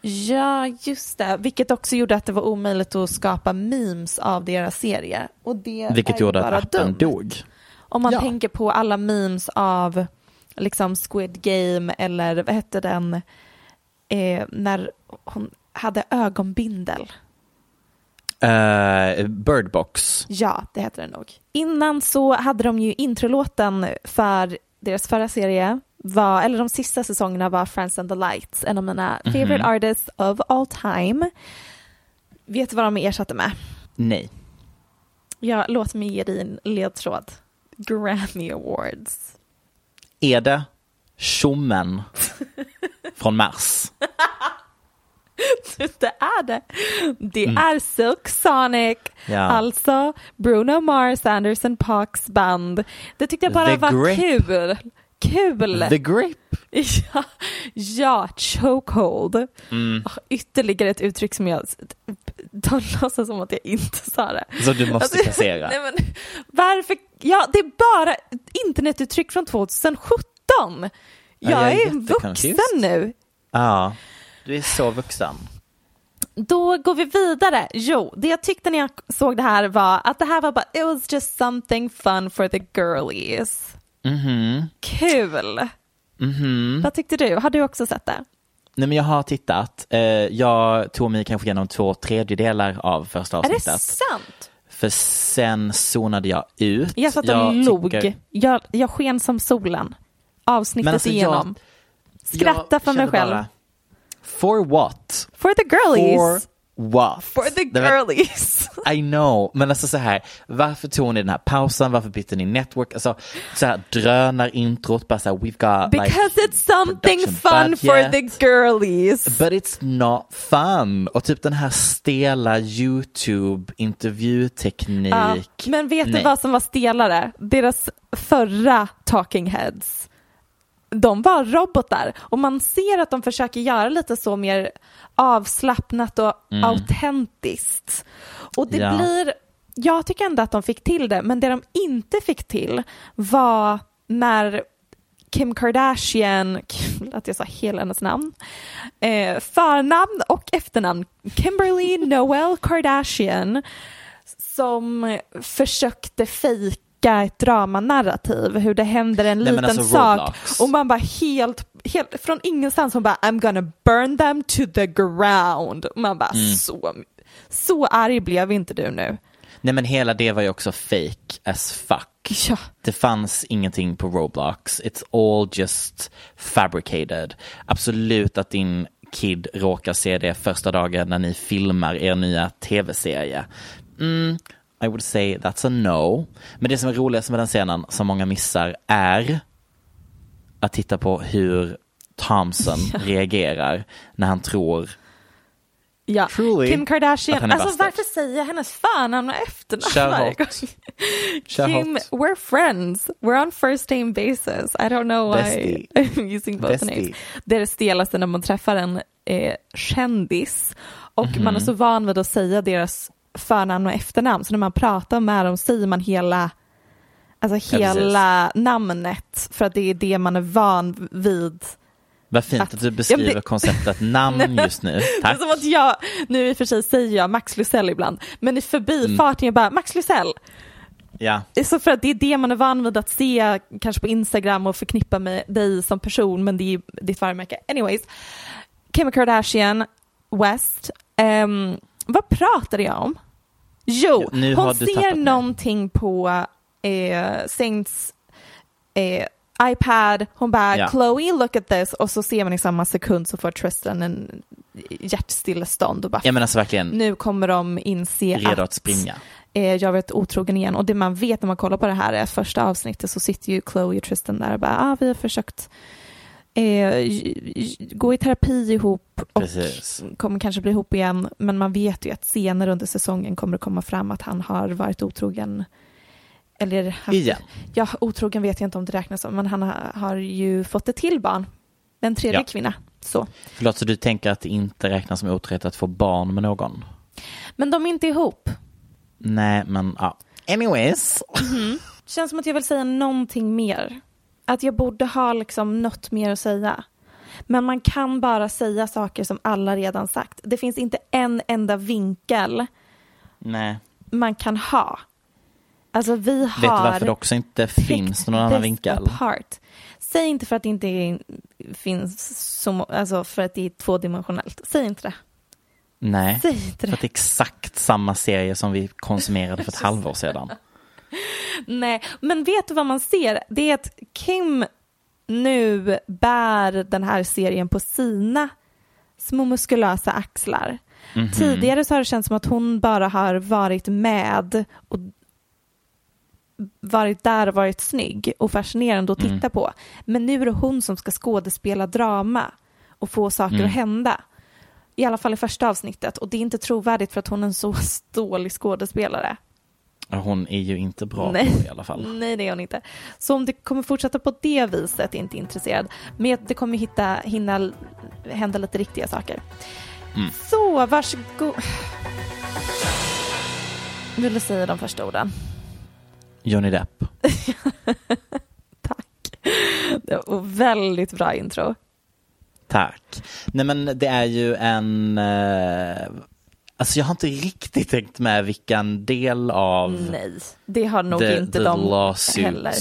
Ja, just det. Vilket också gjorde att det var omöjligt att skapa memes av deras serie. Och det Vilket gjorde att appen dumt. dog. Om man Ja. tänker på alla memes av liksom Squid Game eller vad hette den eh, när hon hade ögonbindel. Uh, Birdbox. Ja, det heter den nog. Innan så hade de ju introlåten för deras förra serie, var, eller de sista säsongerna var Friends and the Lights, en av mina favorite artists of all time. Vet du vad de ersatte med? Nej. Ja, låt mig ge dig en ledtråd. Grammy Awards. Är det tjommen från Mars? Det är det. Det är Silk Sonic, Ja. alltså Bruno Mars, Anderson Parks band. Det tyckte jag bara The var Grip. kul. Kul! The Grip. Ja, ja chokehold. Mm. Ytterligare ett uttryck som jag de låtsas som att jag inte sa det. Så du måste placera. Nej, men, varför? Ja, det är bara internetuttryck från 2017. Jag, jag är är vuxen nu. Ja, du är så vuxen. Då går vi vidare. Jo, det jag tyckte när jag såg det här var att det här var bara, it was just something fun for the girlies. Mhm. Kul. Mhm. Vad tyckte du? Har du också sett det? Nej men jag har tittat. Eh, jag tog mig kanske igenom två tredjedelar av första Är det avsnittet. sant? För sen zonade jag ut. Jag satt och log. tycker- Jag, jag sken som solen. Avsnittet alltså, jag- igenom. Skratta jag för mig själv. bara, For what? For the girlies. For what? For the var- girlies. I know, men alltså så här, varför tog ni den här pausen, varför bytte ni network, alltså så här drönarintrot, bara så här, we've got Because like, it's something fun budget. for the girlies. But it's not fun. Och typ den här stela YouTube intervjuteknik. Ja, men vet du Nej. vad som var stelare? Deras förra talking heads. De var robotar och man ser att de försöker göra lite så mer avslappnat och autentiskt. Och det Mm. Ja. blir, jag tycker ändå att de fick till det, men det de inte fick till var när Kim Kardashian, att jag sa hela hennes namn, eh, förnamn och efternamn, Kimberly Noel Kardashian, som försökte fejka ett dramanarrativ, hur det händer en Nej, liten alltså sak Roblox. och man bara helt, helt från ingenstans hon bara I'm gonna burn them to the ground. Man bara Mm. så, så arg blev inte du nu. Nej men hela det var ju också fake as fuck. Ja. Det fanns ingenting på Roblox. It's all just fabricated. Absolut att din kid råkar se det första dagen när ni filmar er nya tv-serie. Mm, I would say that's a no. Men det som är roligast med den scenen som många missar är att titta på hur Thompson reagerar när han tror Ja. Truly. Kim Kardashian, alltså bastard. varför säger jag hennes förnamn och efternamn Kim, hot. we're friends. We're on first name basis. I don't know why Bestie. I'm using both Bestie. names. Det är det stelaste när man träffar en eh, kändis och Mhm. man är så van vid att säga deras förnamn och efternamn så när man pratar med dem säger man hela Alltså Ja, hela namnet för att det är det man är van vid. Vad fint Att- att du Ja, beskriver men det- konceptet namn just nu. Det är Tack. som att jag, nu i och för sig säger jag Max Lysell ibland, men i förbifarten jag bara Max Lysell. Ja. Så för att det är det man är van vid att se kanske på Instagram och förknippa med dig som person, men det är ditt varumärke. Anyways, Kim Kardashian, West, ehm, vad pratade jag om? Jo, nu hon ser tappat mig. någonting på eh, Saints eh, iPad, hon bara Ja. Chloe look at this och så ser man i samma sekund så får Tristan en hjärtstillestånd och bara ja men alltså verkligen nu kommer de inse redo att att springa. eh, jag har varit otrogen igen. Och det man vet när man kollar på det här är att första avsnittet så sitter ju Chloe och Tristan där och bara, ah, vi har försökt eh, gå i terapi ihop och Precis. kommer kanske bli ihop igen. Men man vet ju att senare under säsongen kommer det komma fram att han har varit otrogen. Eller haft, Igen. Ja, otrogen vet jag inte om det räknas som, men han har, ju fått ett till barn. En tredje Ja. kvinna. Så. Förlåt, så du tänker att det inte räknas som otrohet att få barn med någon? Men de är inte ihop. Nej, men ja. Anyways. känns som att jag vill säga någonting mer. Att jag borde ha liksom något mer att säga. Men man kan bara säga saker som alla redan sagt. Det finns inte en enda vinkel Nej. man kan ha. Alltså vi har... Vet du varför det också inte finns någon annan vinkel? Apart. Säg inte för att det inte finns så, må- alltså för att det är tvådimensionellt. Säg inte det. Nej. Säg inte För det. att det är exakt samma serie som vi konsumerade för ett halvår sedan. Nej, men vet du vad man ser? Det är att Kim nu bär den här serien på sina små muskulösa axlar. Mhm. Tidigare så har det känts som att hon bara har varit med och, varit där och varit snygg och fascinerande att titta Mm. på. Men nu är det hon som ska skådespela drama och få saker Mm. att hända. I alla fall i första avsnittet och det är inte trovärdigt för att hon är en så dålig skådespelare. Hon är ju inte bra Nej. på det i alla fall. Nej, det är hon inte. Så om det kommer fortsätta på det viset är inte intresserad. Men det kommer hitta, hinna hända lite riktiga saker. Mm. Så, varsågod. Vill du säga de första orden? Johnny Depp. Tack. Det var väldigt bra intro. Tack. Nej men det är ju en, eh, alltså jag har inte riktigt tänkt med vilken del av Nej, det har nog the, inte the de lawsuit heller.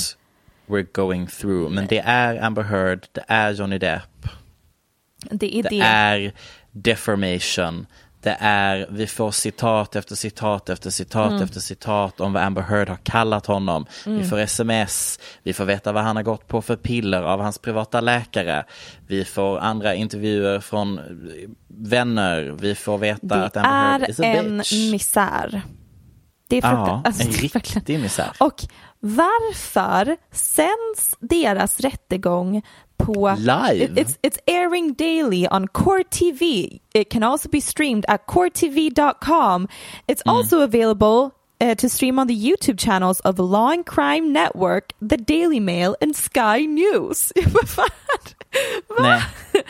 we're going through. Men det är Amber Heard, det är Johnny Depp, Det är det det. är defamation. Det är, vi får citat efter citat efter citat Mm. efter citat om vad Amber Heard har kallat honom. Mm. Vi får sms, vi får veta vad han har gått på för piller av hans privata läkare. Vi får andra intervjuer från vänner. Vi får veta Det att Amber Heard är is a en bitch. misär. Det är Ja, fruktansvärt. Alltså, en det är riktig misär. Och varför sänds deras rättegång på Live? It's, it's airing daily on Core TV. It can also be streamed at coretv.com. It's Mm. also available uh, to stream on the YouTube channels of Law and Crime Network, The Daily Mail and Sky News. Vad fan? Va?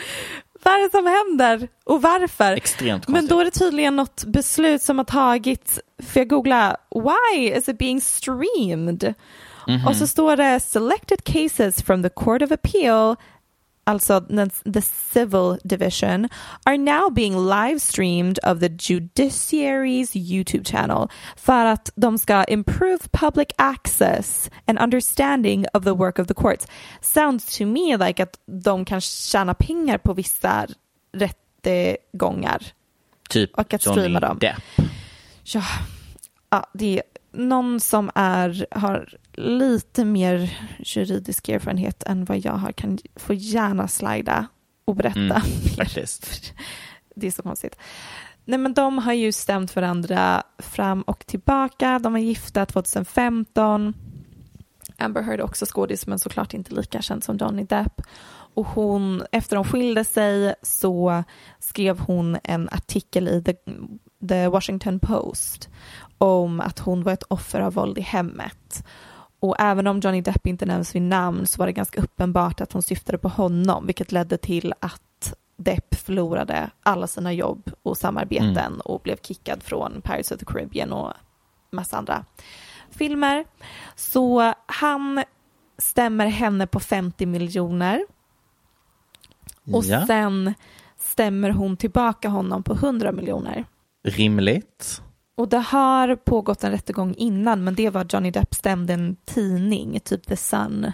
Vad är det som händer och varför? extremt Men konstigt. då är det tydligen något beslut som har tagits, för jag googla why is it being streamed? Mhm. Och så står det selected cases from the Court of Appeal, alltså the civil division, are now being live streamed of the judiciary's YouTube channel för att de ska improve public access and understanding of the work of the courts. Sounds to me like att de kan tjäna pengar på vissa rättegångar. typ och att streama dem. Depp. Ja, ja, det är någon som är, har lite mer juridisk erfarenhet än vad jag har kan få gärna slida och berätta Mm, faktiskt. Det är så konstigt. Nej men de har ju stämt varandra fram och tillbaka. De var gifta 2015. Amber Heard är också skådis men såklart inte lika känd som Johnny Depp. Och hon, efter de skilde sig så skrev hon en artikel i The, The Washington Post om att hon var ett offer av våld i hemmet. Och även om Johnny Depp inte nämns vid namn så var det ganska uppenbart att hon syftade på honom vilket ledde till att Depp förlorade alla sina jobb och samarbeten Mm. och blev kickad från Pirates of the Caribbean och massa andra filmer. Så han stämmer henne på 50 miljoner och Ja, sen stämmer hon tillbaka honom på 100 miljoner. rimligt. Och det har pågått en rättegång innan men det var Johnny Depp stämde en tidning, typ The Sun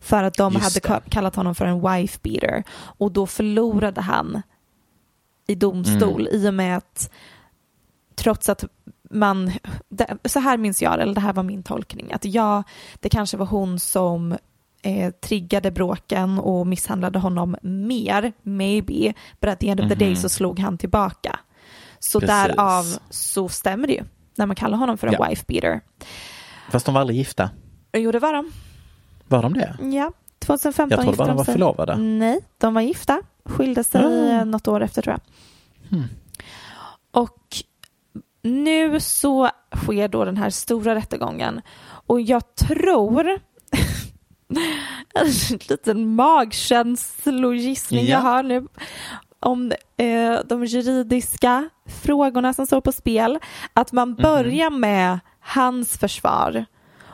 för att de Just hade det. ka- kallat honom för en wife beater och då förlorade han i domstol Mm. i och med att trots att man, det, så här minns jag eller det här var min tolkning, att ja, det kanske var hon som eh, triggade bråken och misshandlade honom mer, maybe, but at the end of the day Mhm. så slog han tillbaka. Så Precis. därav så stämmer det ju när man kallar honom för en Ja. wife beater. Fast de var aldrig gifta. Jo, det var de. Var de det? Ja, 2015 Jag trodde gifte bara de var sig. förlovade. Nej, de var gifta. Skilde sig eh, något år efter tror jag. Hmm. Och nu så sker då den här stora rättegången och jag tror en liten magkänslogissning Ja. jag har nu om eh, de juridiska frågorna som står på spel. Att man börjar med hans försvar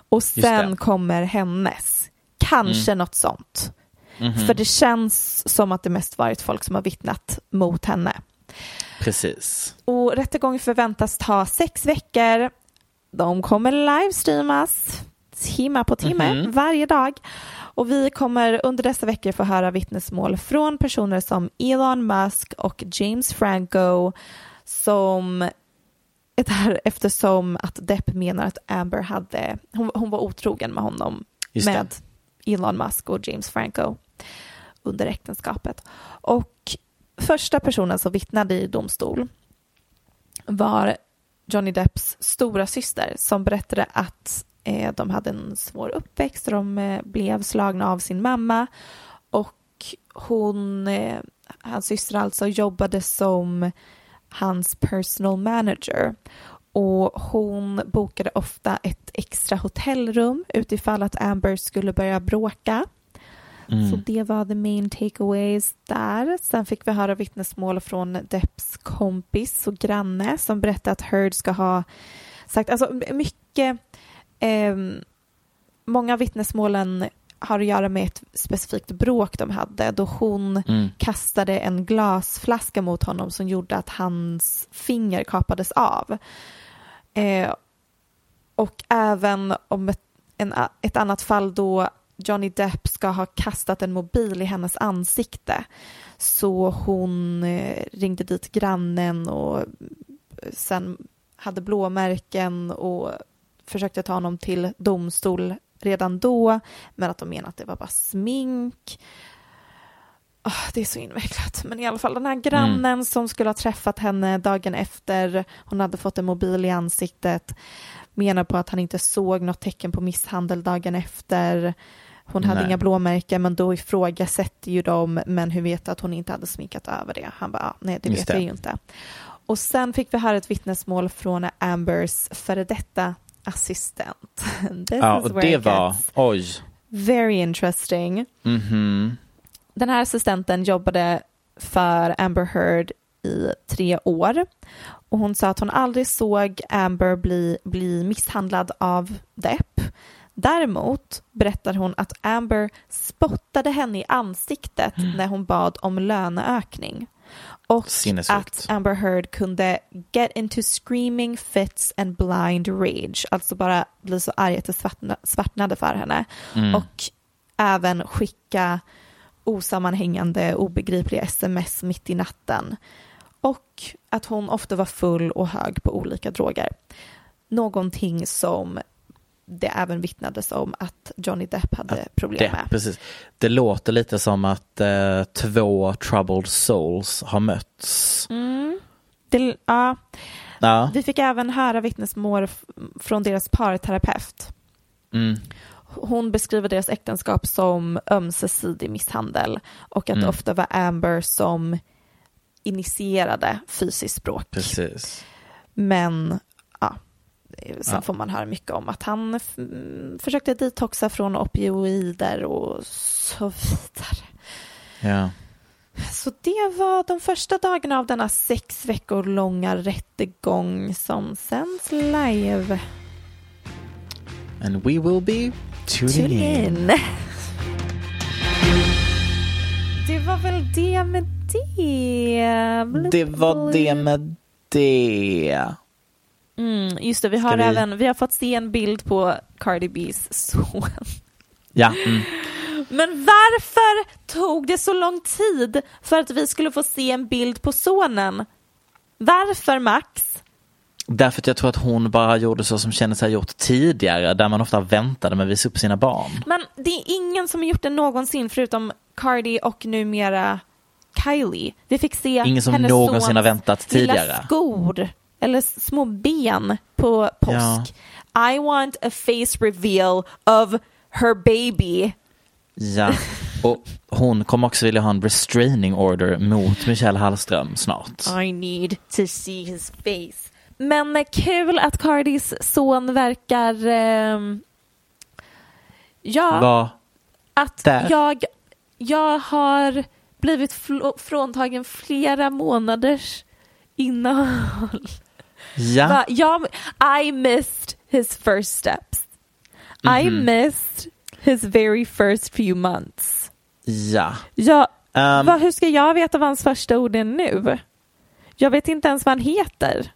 och sen kommer hennes. Kanske något sånt. Mhm. För det känns som att det mest varit folk som har vittnat mot henne. Precis. Och rättegången förväntas ta sex veckor. De kommer livestreamas timme på timme Mhm. varje dag. Och vi kommer under dessa veckor få höra vittnesmål från personer som Elon Musk och James Franco som det här eftersom att Depp menar att Amber hade, hon, hon var otrogen med honom med Elon Musk och James Franco under äktenskapet. Och första personen som vittnade i domstol var Johnny Depps stora syster som berättade att de hade en svår uppväxt och de eh, blev slagna av sin mamma. Och hon, eh, hans syster alltså, jobbade som hans personal manager. Och hon bokade ofta ett extra hotellrum utifall att Amber skulle börja bråka. Mm. Så det var the main takeaways där. Sen fick vi höra vittnesmål från Depps kompis och granne som berättade att Heard ska ha sagt, alltså mycket, eh, många av vittnesmålen har att göra med ett specifikt bråk de hade då hon Mm. kastade en glasflaska mot honom som gjorde att hans finger kapades av. Eh, och även om ett, en, ett annat fall då Johnny Depp ska ha kastat en mobil i hennes ansikte. Så hon eh, ringde dit grannen och sen hade blåmärken och försökte ta honom till domstol redan då, men att de menade att det var bara smink. Ah, det är så invecklat, men i alla fall den här grannen som skulle ha träffat henne dagen efter, hon hade fått en mobil i ansiktet, menar på att han inte såg något tecken på misshandel dagen efter. Hon hade Nej. inga blåmärken, men då ifrågasätter ju de, men hur vet att hon inte hade sminkat över det? Han bara, ah, nej det Just vet det. jag ju inte. Och sen fick vi höra ett vittnesmål från Ambers före detta assistent. This Ja, och det var, oj. very interesting. Mhm. Den här assistenten jobbade för Amber Heard i tre år och hon sa att hon aldrig såg Amber bli, bli misshandlad av Depp. Däremot berättar hon att Amber spottade henne i ansiktet när hon bad om löneökning. Och att Amber Heard kunde get into screaming fits and blind rage, alltså bara bli så arg att det svartna, svartnade för henne. Mm. Och även skicka osammanhängande, obegripliga sms mitt i natten. Och att hon ofta var full och hög på olika droger. Någonting som det även vittnades om att Johnny Depp hade problem Det, med. precis. det låter lite som att eh, två troubled souls har mötts. Mm. Det, ja, Ja. vi fick även höra vittnesmål från deras parterapeut. Mm. Hon beskriver deras äktenskap som ömsesidig misshandel och att det Mm. ofta var Amber som initierade fysiskt bråk. Precis. Men sen Ja. får man höra mycket om att han försökte detoxa från opioider och så vidare. Ja. Så det var de första dagarna av denna sex veckor långa rättegång som sänds live. And we will be tuning Tune in. in. Det var väl det med det. Det var det med det. Mm, just det, vi har vi- även vi har fått se en bild på Cardi B's son. Ja. Mm. Men varför tog det så lång tid för att vi skulle få se en bild på sonen? Varför Max? Därför att jag tror att hon bara gjorde så som kändes ha gjort tidigare där man ofta väntade med att visa upp sina barn. Men det är ingen som har gjort det någonsin förutom Cardi och numera Kylie. Vi fick se Ingen som hennes någonsin har väntat tidigare. lilla skor eller små ben på påsk. I want a face reveal of her baby. Ja, och hon kommer också vilja ha en restraining order mot Michelle Hallström snart. I need to see his face. Men eh, kul att Cardis son verkar... ehm, ja, Vad? att där? jag, jag har blivit fl- fråntagen flera månaders innehåll. Ja, Va, jag, I missed his first steps. I Mhm. missed his very first few months. ja. Jag, Ehm, Va, hur ska jag veta vad hans första ord är nu? Jag vet inte ens vad han heter.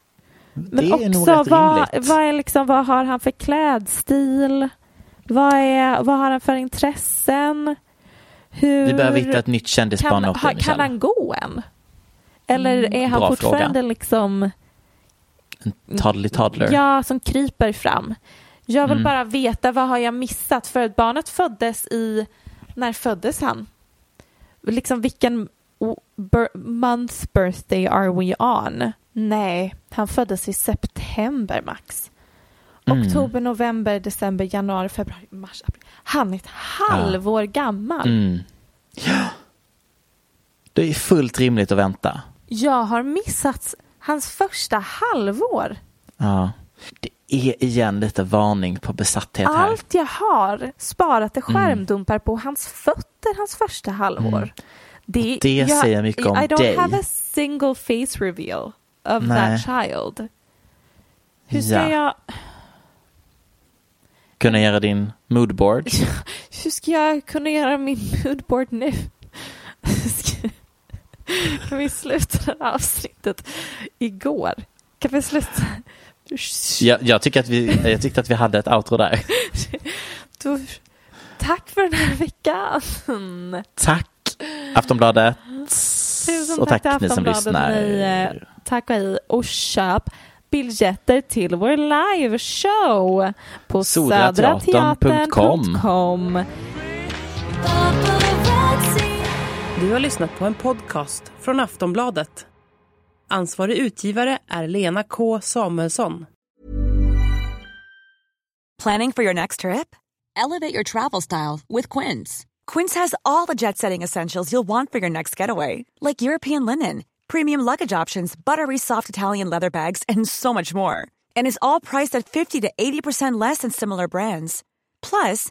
Men det är nog också, vad, vad, är liksom, vad har han för klädstil? Vad, är, vad har han för intressen? Hur Vi behöver hitta ett nytt kändisbarn kan, ha, kan han gå än? Eller är han bra fortfarande liksom En toddly toddler. Ja, som kryper fram. Jag vill Mm. bara veta vad har jag missat för att barnet föddes i, när föddes han? Liksom vilken month birthday are we on? Nej, han föddes i september max. oktober, november, december, januari, februari, mars, april. Han är ett halvår gammal. Mm. Ja. Det är fullt rimligt att vänta. Jag har missat hans första halvår. Ja. Det är igen lite varning på besatthet här. Allt jag har sparat är skärmdumpar på hans fötter hans första halvår. Mm. Det, det säger mycket om I don't dig. have a single face reveal of Nej. that child. Hur ska Ja. jag... Kunna göra din moodboard. Hur ska jag kunna göra min moodboard nu? Kan vi sluta det här avsnittet igår? Kan vi sluta? Jag, jag, tycker att vi, jag tyckte att vi hade ett outro där. Då, tack för den här veckan. Tack Aftonbladet. Tusen och tack tack, ni som lyssnar. Ni, eh, tack och hej och köp biljetter till vår liveshow på Sodrateatern.com. Du har lyssnat på en podcast från Aftonbladet. Ansvarig utgivare är Lena K Samuelsson. Planning for your next trip? Elevate your travel style with Quince. Quince has all the jet setting essentials you'll want for your next getaway, like European linen, premium luggage options, buttery soft Italian leather bags, and so much more. And is all priced at 50 to 80% less than similar brands. Plus,